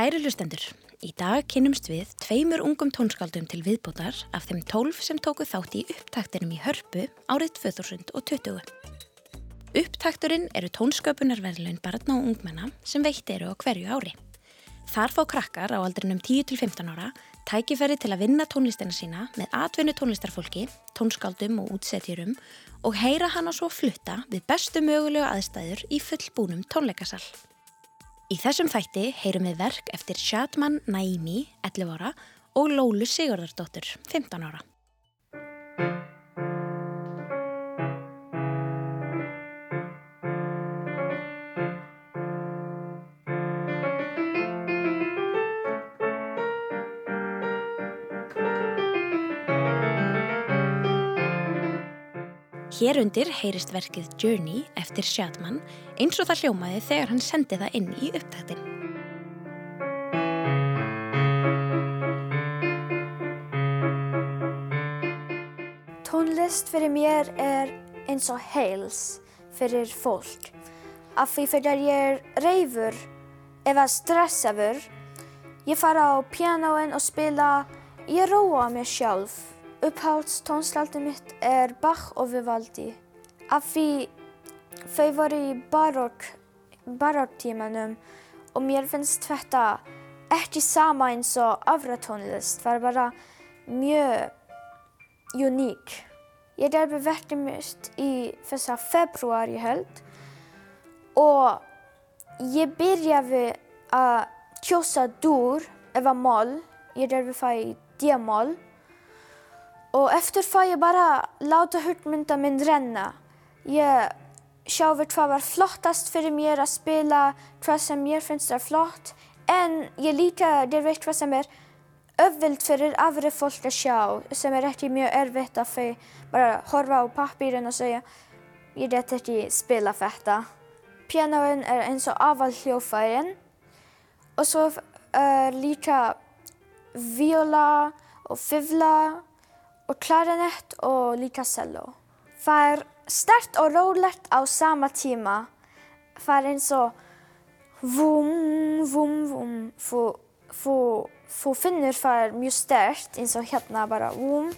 Kæri hlustendur, í dag kynnumst við tveimur ungum tónskáldum til viðbótar af þeim tólf sem tóku þátt í upptaktinum í Hörpu árið 2020. Upptakturinn eru tónsköpunarverðlun barna og ungmenna sem veitt eru á hverju ári. Þar fá krakkar á aldrinum 10-15 ára tækifæri til að vinna tónlistina sína með atvinnu tónlistarfólki, tónskáldum og útsetjurum og heyra hana svo flutta við bestu mögulegu aðstæður í fullbúnum tónleikasall. Í þessum þætti heyrum við verk eftir Shadman Naimi, 11 ára, og Lólu Sigurðardóttur, 15 ára. Hér undir heyrist verkið Journey eftir Shadman eins og það hljómaði þegar hann sendi það inn í upptættin. Tónlist fyrir mér er eins og heils fyrir fólk. Af því fyrir ég er reyfur eða stressaður, ég fara á pianoin og spila, ég róa mér sjálf. Upphaldstónslaldið mitt er Bach og Vivaldi. Af því þau voru í barokk, barokktímanum og mér finnst þetta ekki sama eins og afra tónlist. Það var bara mjög uník. Ég gerði verkið mitt í þessa februar ég held og ég byrjaði að kjósa dúr eða mól. Ég gerði það í D-mól og eftir fæ ég bara láta hugmynda minn renna. Ég sjáði hvað var flottast fyrir mér að spila, hvað sem mér finnst er flott, en ég líka, veit hvað sem er öðvild fyrir aðri fólk að sjá, sem er ekki mjög erfitt að þau bara horfa á pappirinn og segja ég get ekki spila þetta. Pianoin er eins og aðval hljófærin og svo er líka viola og fifla og klarinett og líka cello. Það er stert og rólegt á sama tíma. Það er eins og vum, vum, vum. Þú finnur það er mjög stert eins og hérna bara vum.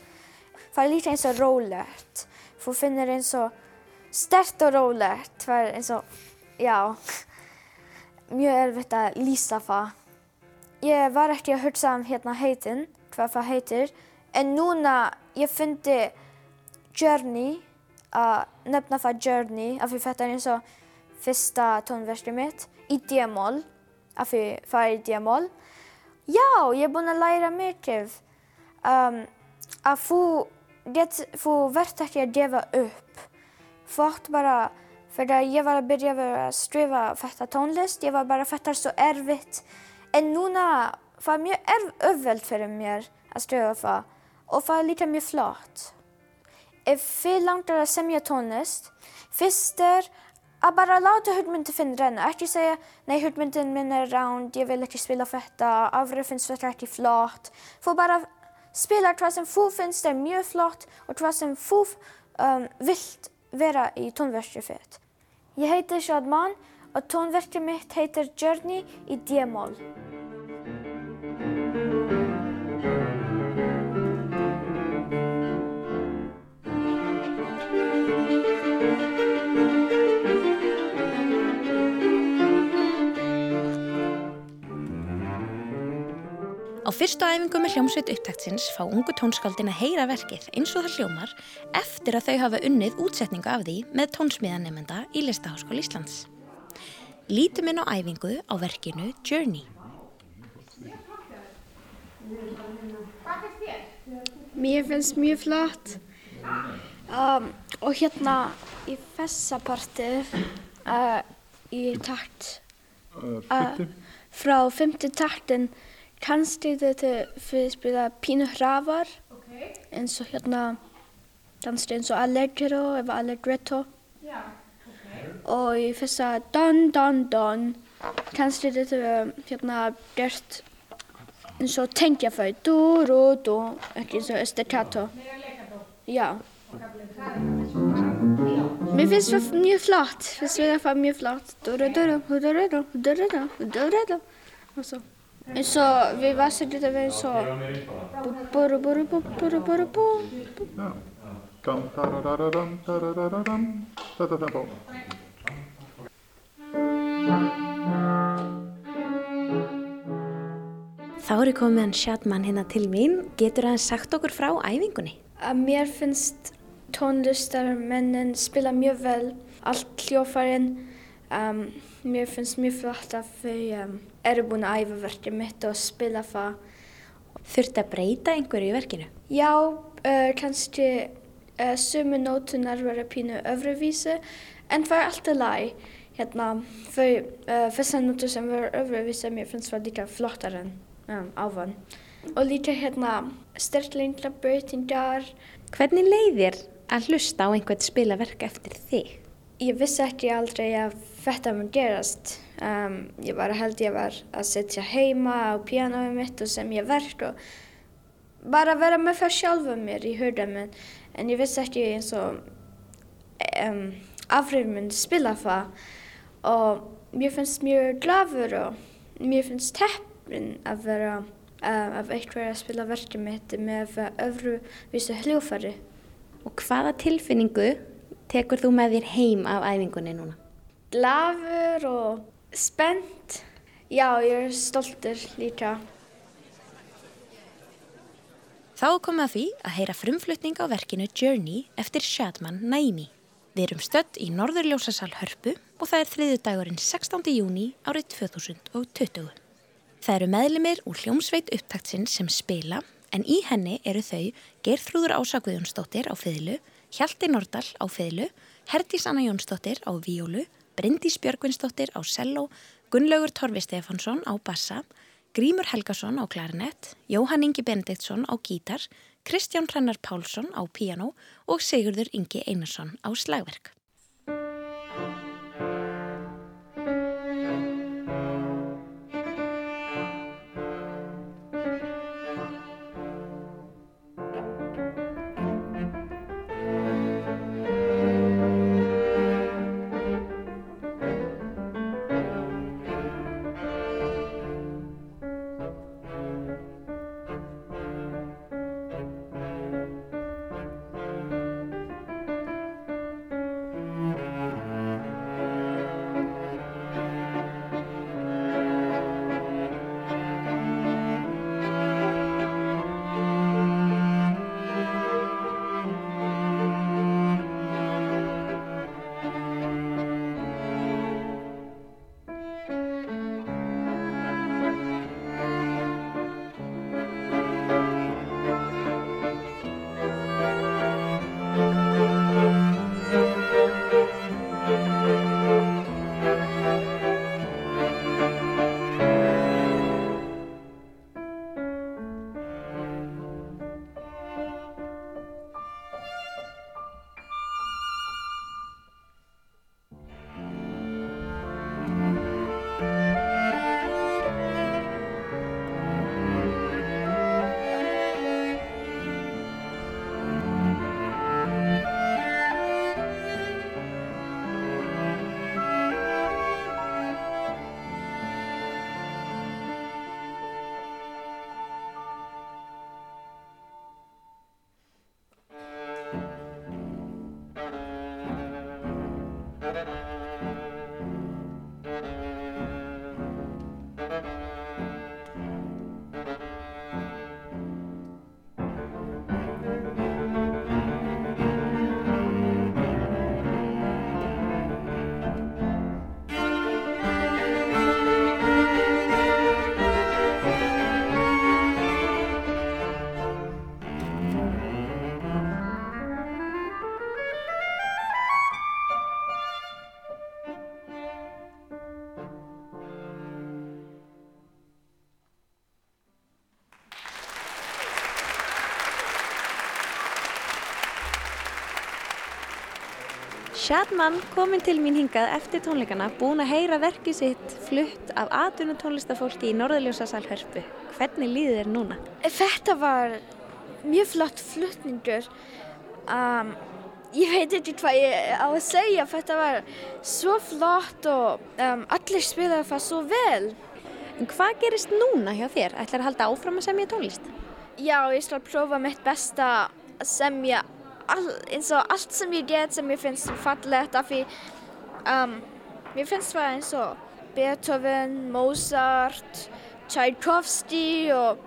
Það er líka eins og rólegt. Þú finnur eins og stert og rólegt. Það er eins og, já, mjög erfitt að lýsa það. Ég var ekki að hugsa um hérna heitin, hvað það heitir, en núna ég fyndi Journey, að nefna það Journey af því þetta er eins og fyrsta tónverkið mitt í D-mól, af því það er í D-mól. Já, ég er búinn að læra mikið. Um, að þú, þú verðt ekki að gefa upp. Átt bara, fyrir að ég var að byrja að skrifa þetta tónlist, ég var bara þetta er svo erfitt. En núna, er mjög öðvöld fyrir mér að skrifa það og það er líka mjög flott. Ef þið langar að semja tónlist, fyrst er að bara láta hugmyndin finna renna. Ekki segja, nei hugmyndin minn er ránd, ég vil ekki spila þetta, afrið finnst þetta ekki flott. Þú bara spila hvað sem þú finnst er mjög flott og hvað sem þú um, vilt vera í tónverkið þitt. Ég heiti Shadman og tónverkið mitt heitir Journey í D-mól. Á fyrstu æfingu með hljómsveit upptaktsins fá ungu tónskáldin að heyra verkið eins og það hljómar eftir að þau hafa unnið útsetningu af því með tónsmíðanemenda í Listaháskóli Íslands. Lítum inn á æfingu á verkinu Journey. Mér finnst mjög flott um, og hérna í þessa parti uh, í takt uh, frá fymti taktin kannski þetta fyrir spila pínu hrafar okay. eins og hérna kannski eins og allegro eða allegretto yeah. okay. og í þessa don don don kannski þetta hérna gert eins og tengja þau du ru du ekki eins og staccato já Mér finnst það mjög flott, finnst það mjög flott. Du du du du du du du du og svo. Eins og við þetta að vera svo búru búru búru búru búru Já. Dum, da-da-da-da-dum, da-da-da-da-dum. Þetta tempo. Þá er ég komið hann Shadman hérna til mín. Getur hann sagt okkur frá æfingunni? að mér finnst tónlistarmennin spila mjög vel allt hljófarinn um, mér finnst mjög flott að þau um, eru búin að æfa verkið mitt og spila það Þurfti að breyta einhverju í verkinu? já, uh, kannski uh, sumu nótunar vera pínu öfruvísi en það er alltaf læg hérna, þau uh, þessar nótur sem vera öfruvísi mér finnst það líka flottar en um, ávan og líka hérna sterklingra breytingar Hvernig leiðir að hlusta á einhvern spila verk eftir þig? Ég vissi ekki aldrei að þetta mun gerast. Um, ég var held ég var að setja heima á pianoið mitt og sem ég verk og bara vera með það sjálfa mér í hörða minn. En ég vissi ekki eins og um, afrið mun spila það og mér finnst mjög glafur og mér finnst teppin að vera um, af eitthvað að spila verkið mitt með öfru vísu hljófari. Og hvaða tilfinningu tekur þú með þér heim af æfingunni núna? Glafur og spennt. Já, ég er stoltur líka. Þá komið að því að heyra frumflutning á verkinu Journey eftir Shadman Naimi. Við erum stödd í Norðurljósasal Hörpu og það er þriðu dagurinn 16. júni árið 2020. Það eru meðlimir úr hljómsveit upptaktsinn sem spila en í henni eru þau Geirþrúður Ása Guðjónsdóttir á fiðlu, Hjalti Nordal á fiðlu, Herdís Anna Jónsdóttir á víólu, Bryndís Björgvinsdóttir á selló, Gunnlaugur Torfi Stefansson á bassa, Grímur Helgason á klarinett, Jóhann Ingi Benediktsson á gítar, Kristján Hrannar Pálsson á piano og Sigurður Ingi Einarsson á slagverk. Shadman kominn til mín hingað eftir tónleikana, búin að heyra verkið sitt flutt af atvinnu tónlistafólki í Norðurljósasal Hörpu. Hvernig líður þér núna? Þetta var mjög flott flutningur. Um, ég veit ekki hvað ég á að segja, þetta var svo flott og um, allir spilaði það svo vel. En hvað gerist núna hjá þér? Ætlar að halda áfram að semja tónlist? Já, ég skal prófa mitt besta að semja all, eins og allt sem ég get sem ég finnst fallegt af því um, mér finnst það eins og Beethoven, Mozart, Tchaikovsky og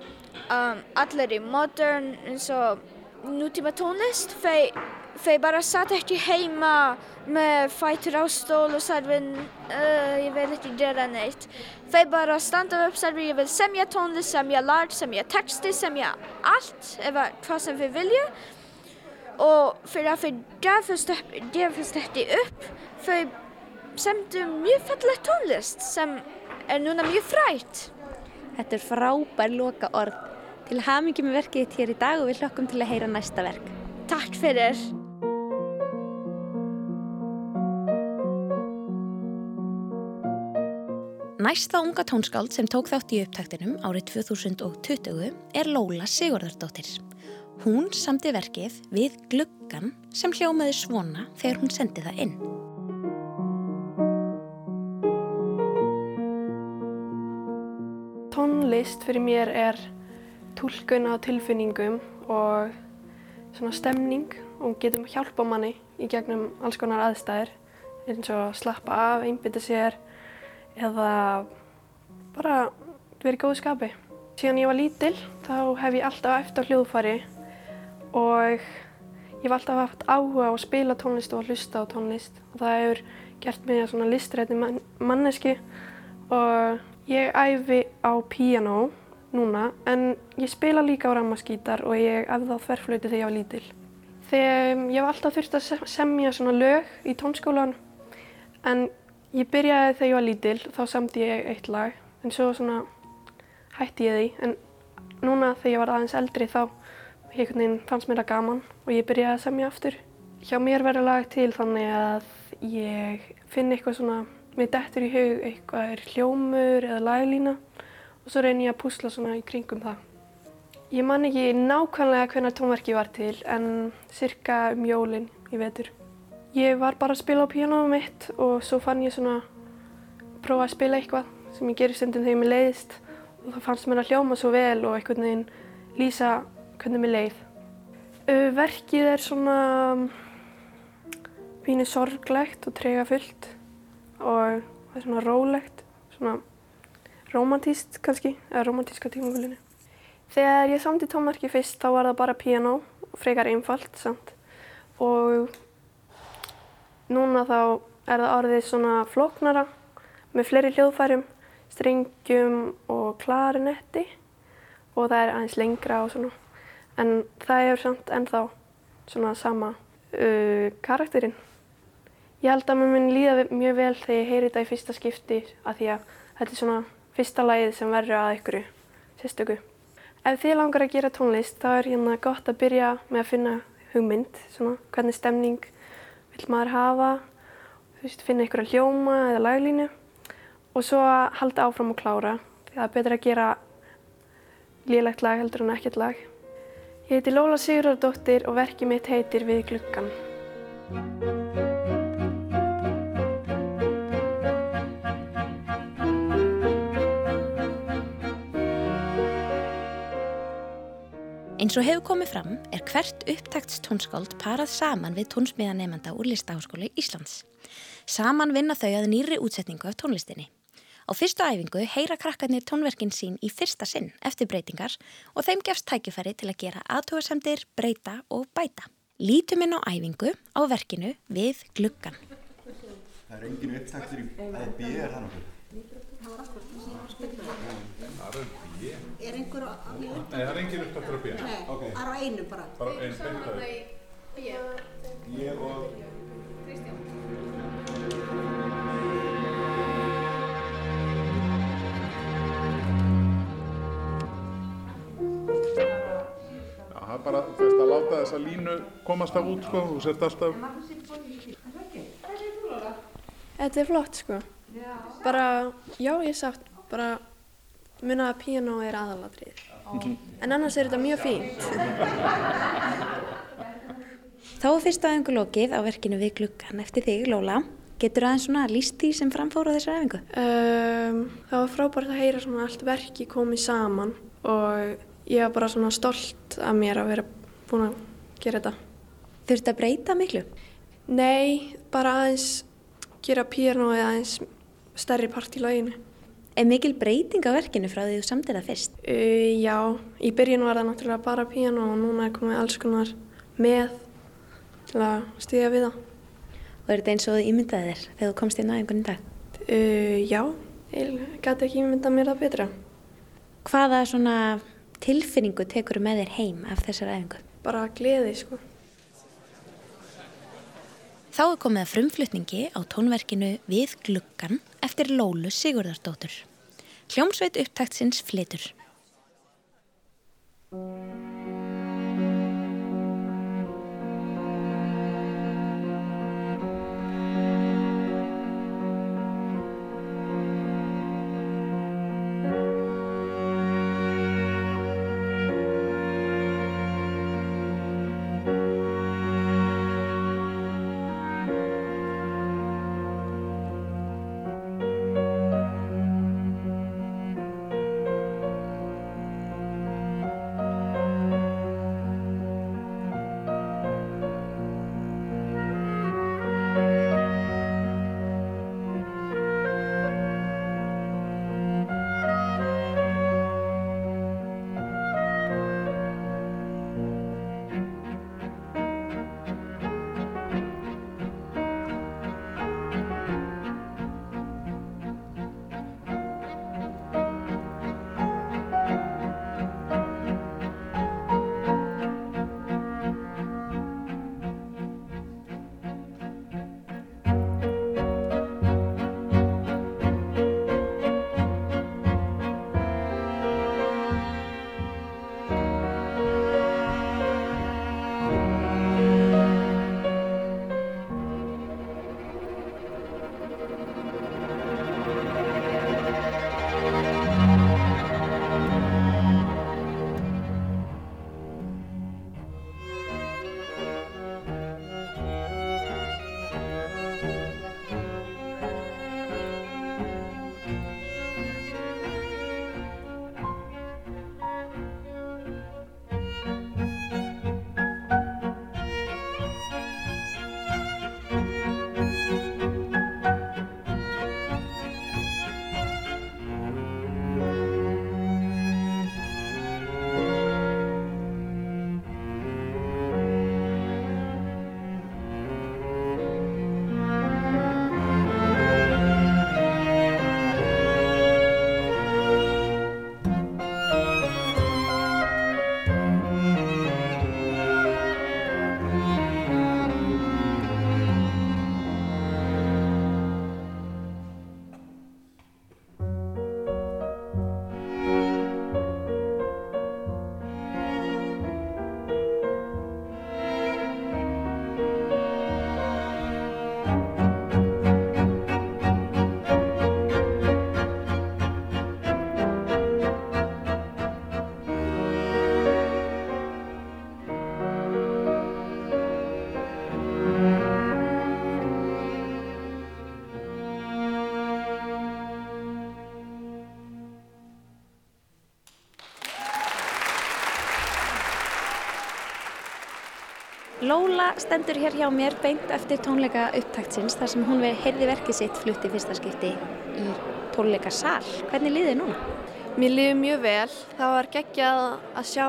um, allir í modern eins og nútíma tónlist þau bara satt ekki heima með fætur á stól og sagði uh, ég vil ekki gera neitt. Þau bara standa upp og sagði ég vil semja tónlist, semja lag, semja texti, semja allt eða hvað sem þau vilja og fyrir að þau gefast ekki upp þau semdu mjög fallegt tónlist sem er núna mjög frætt Þetta er frábær loka orð til hamingi með verkið hér í dag og við hlokkum til að heyra næsta verk. Takk fyrir. Næsta unga tónskáld sem tók þátt í upptaktinum árið 2020 er Lóla Sigurðardóttir. Hún samti verkið við gluggan sem hljómaði svona þegar hún sendi það inn. Tónlist fyrir mér er tólkun á tilfinningum og svona stemning og getum hjálpa manni í gegnum alls konar aðstæðir eins og slappa af, einbita sér eða bara verið góðu skapi. Síðan ég var lítil þá hef ég alltaf eftir hljóðfari og ég hef alltaf haft áhuga á að spila tónlist og að hlusta á tónlist og það hefur gert mig að svona listræti man manneski og ég æfi á piano núna en ég spila líka á rammaskítar og ég æfði á þverflöyti þegar ég var lítil. Þegar ég hef alltaf þurft að semja svona lög í tónskólan en Ég byrjaði þegar ég var lítil, þá samti ég eitt lag, en svo svona hætti ég því. En núna þegar ég var aðeins eldri þá fannst mér það gaman og ég byrjaði að semja aftur. Hjá mér verður lag til þannig að ég finn eitthvað svona, mér dettur í hug eitthvað er hljómur eða laglína og svo reynir ég að púsla svona í kringum það. Ég man ekki nákvæmlega hvernig tónverki var til en cirka um jólinn í vetur. Ég var bara að spila á píanóum mitt og svo fann ég svona prófa að spila eitthvað sem ég gerir stundum þegar mér leiðist og það fannst mér að hljóma svo vel og einhvern veginn lýsa hvernig mér leið. Verkið er svona pínu sorglegt og tregafullt og það er svona rólegt, svona romantíst kannski, eða romantíska tímafélinu. Þegar ég samti tónverki fyrst þá var það bara píanó og frekar einfalt samt og Núna þá er það orðið svona flóknara með fleiri hljóðfærum, strengjum og klarinetti og það er aðeins lengra og svona. En það er samt ennþá svona sama uh, karakterinn. Ég held að mér minn líða mjög vel þegar ég heyri þetta í fyrsta skipti að því að þetta er svona fyrsta lagið sem verður að ykkur sérstöku. Ef þið langar að gera tónlist þá er hérna gott að byrja með að finna hugmynd, svona hvernig stemning vill maður hafa, þú veist, finna ykkur að hljóma eða laglínu og svo halda áfram og klára því það er betur að gera lélegt lag heldur en ekkert lag. Ég heiti Lóla Sigurðardóttir og verkið mitt heitir Við gluggan. Eins og hefur komið fram er hvert upptaktstónskáld parað saman við tónsmiðanemanda úr Listaháskóli Íslands. Saman vinna þau að nýri útsetningu af tónlistinni. Á fyrstu æfingu heyra krakkarnir tónverkin sín í fyrsta sinn eftir breytingar og þeim gefst tækifæri til að gera aðtóðsendir, breyta og bæta. Lítum inn á æfingu á verkinu við gluggan. Það er engin upptaktur í að býða er það nokkuð. Það er B. Er einhver á... Nei, það er engin upptaktur á B. Nei, það er á einu bara. Bara einn beintæði. Ég og... það er bara, veist, að láta þessa línu komast af út, sko, þú sért alltaf, Þetta er flott sko. Bara, já ég sátt, bara muna að piano er aðalatrið. En annars er þetta mjög fínt. Þá er fyrsta æfingu lokið á verkinu við gluggan eftir þig, Lóla. Getur aðeins svona líst því sem framfóru á þessari æfingu? Um, það var frábært að heyra svona allt verki komið saman og ég var bara svona stolt af mér að vera búin að gera þetta. Þurfti að breyta miklu? Nei, bara aðeins gera píanóið aðeins stærri part í laginu. Er mikil breyting á verkinu frá því þú samtir það fyrst? Uh, já, í byrjun var það náttúrulega bara píanó og núna er komið alls konar með til að stíða við það. Og er þetta eins og þú ímyndaði þér þegar þú komst inn á einhvern dag? Uh, já, ég gæti ekki myndað mér það betra. Hvaða svona tilfinningu tekur með þér heim af þessari æfingu? Bara gleði, sko. Þá er komið að frumflutningi á tónverkinu Við gluggan eftir Lólu Sigurðardóttur. Hljómsveit upptaktsins flitur. Lóla stendur hér hjá mér beint eftir tónleika upptaktsins þar sem hún heyrði verkið sitt flutti fyrsta skipti í tónleika sal. Hvernig liðið núna? Mér liði mjög vel. Það var geggjað að sjá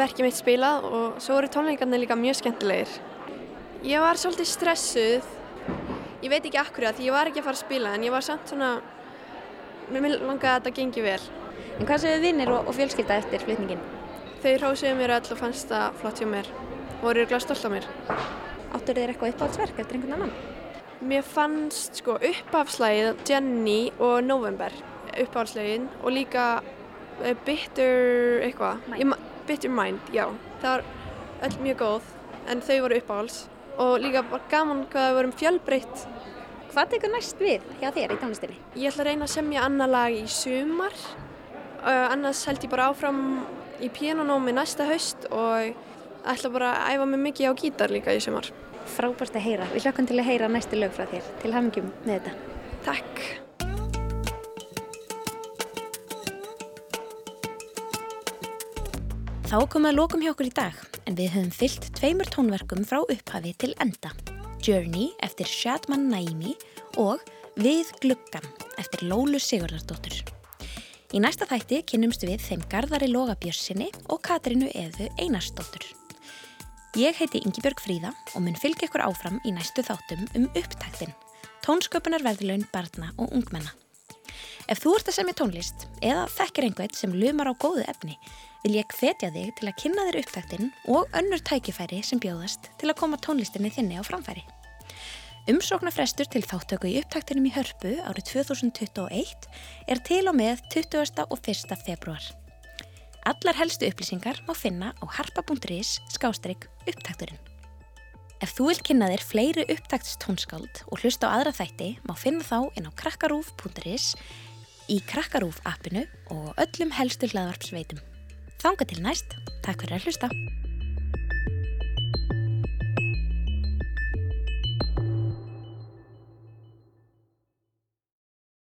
verkið mitt spilað og svo voru tónleikarnir líka mjög skemmtilegir. Ég var svolítið stressuð. Ég veit ekki akkur því ég var ekki að fara að spila en ég var samt svona, mér langaði að þetta gengi vel. En hvað séu vinnir og, og fjölskylda eftir flutningin? Þau hrósuðu mér öll og fannst það flott hjá mér voru glæð stolt á mér. Áttur þér eitthvað uppáhaldsverk eftir einhvern annan? Mér fannst sko uppáhaldslægið Jenny og November uppáhaldslægin og líka uh, Bitter eitthvað. Bitter Mind, já. Það var öll mjög góð en þau voru uppáhalds og líka bara gaman hvað það vorum fjölbreytt. Hvað tekur næst við hjá þér í tónlistinni? Ég ætla að reyna að semja annar lag í sumar, uh, annars held ég bara áfram í pianonómi næsta haust og ætla bara að æfa mig mikið á gítar líka í sumar. Frábært að heyra. Við hlökkum til að heyra næstu lög frá þér. Til hafingjum með þetta. Takk. Þá komum að lokum hjá okkur í dag, en við höfum fyllt tveimur tónverkum frá upphafi til enda. Journey eftir Shadman Naimi og Við gluggan eftir Lólu Sigurðardóttur. Í næsta þætti kynnumst við þeim Garðari Logabjörnsinni og Katrínu Eðu Einarsdóttur. Ég heiti Ingibjörg Fríða og mun fylgja ykkur áfram í næstu þáttum um upptaktin, tónsköpunarverðlaun barna og ungmenna. Ef þú ert að semja tónlist eða þekkir einhvern sem lumar á góðu efni, vil ég hvetja þig til að kynna þér upptaktin og önnur tækifæri sem bjóðast til að koma tónlistinni þinni á framfæri. Umsóknarfrestur til þáttöku í upptaktinum í Hörpu árið 2021 er til og með 20. og 1. februar. Allar helstu upplýsingar má finna á harpa.is skástrygg upptakturinn. Ef þú vilt kynna þér fleiri upptaktstónskáld og hlusta á aðra þætti má finna þá inn á krakkarúf.is í Krakkarúf appinu og öllum helstu hlaðvarpsveitum. Þanga til næst, takk fyrir að hlusta.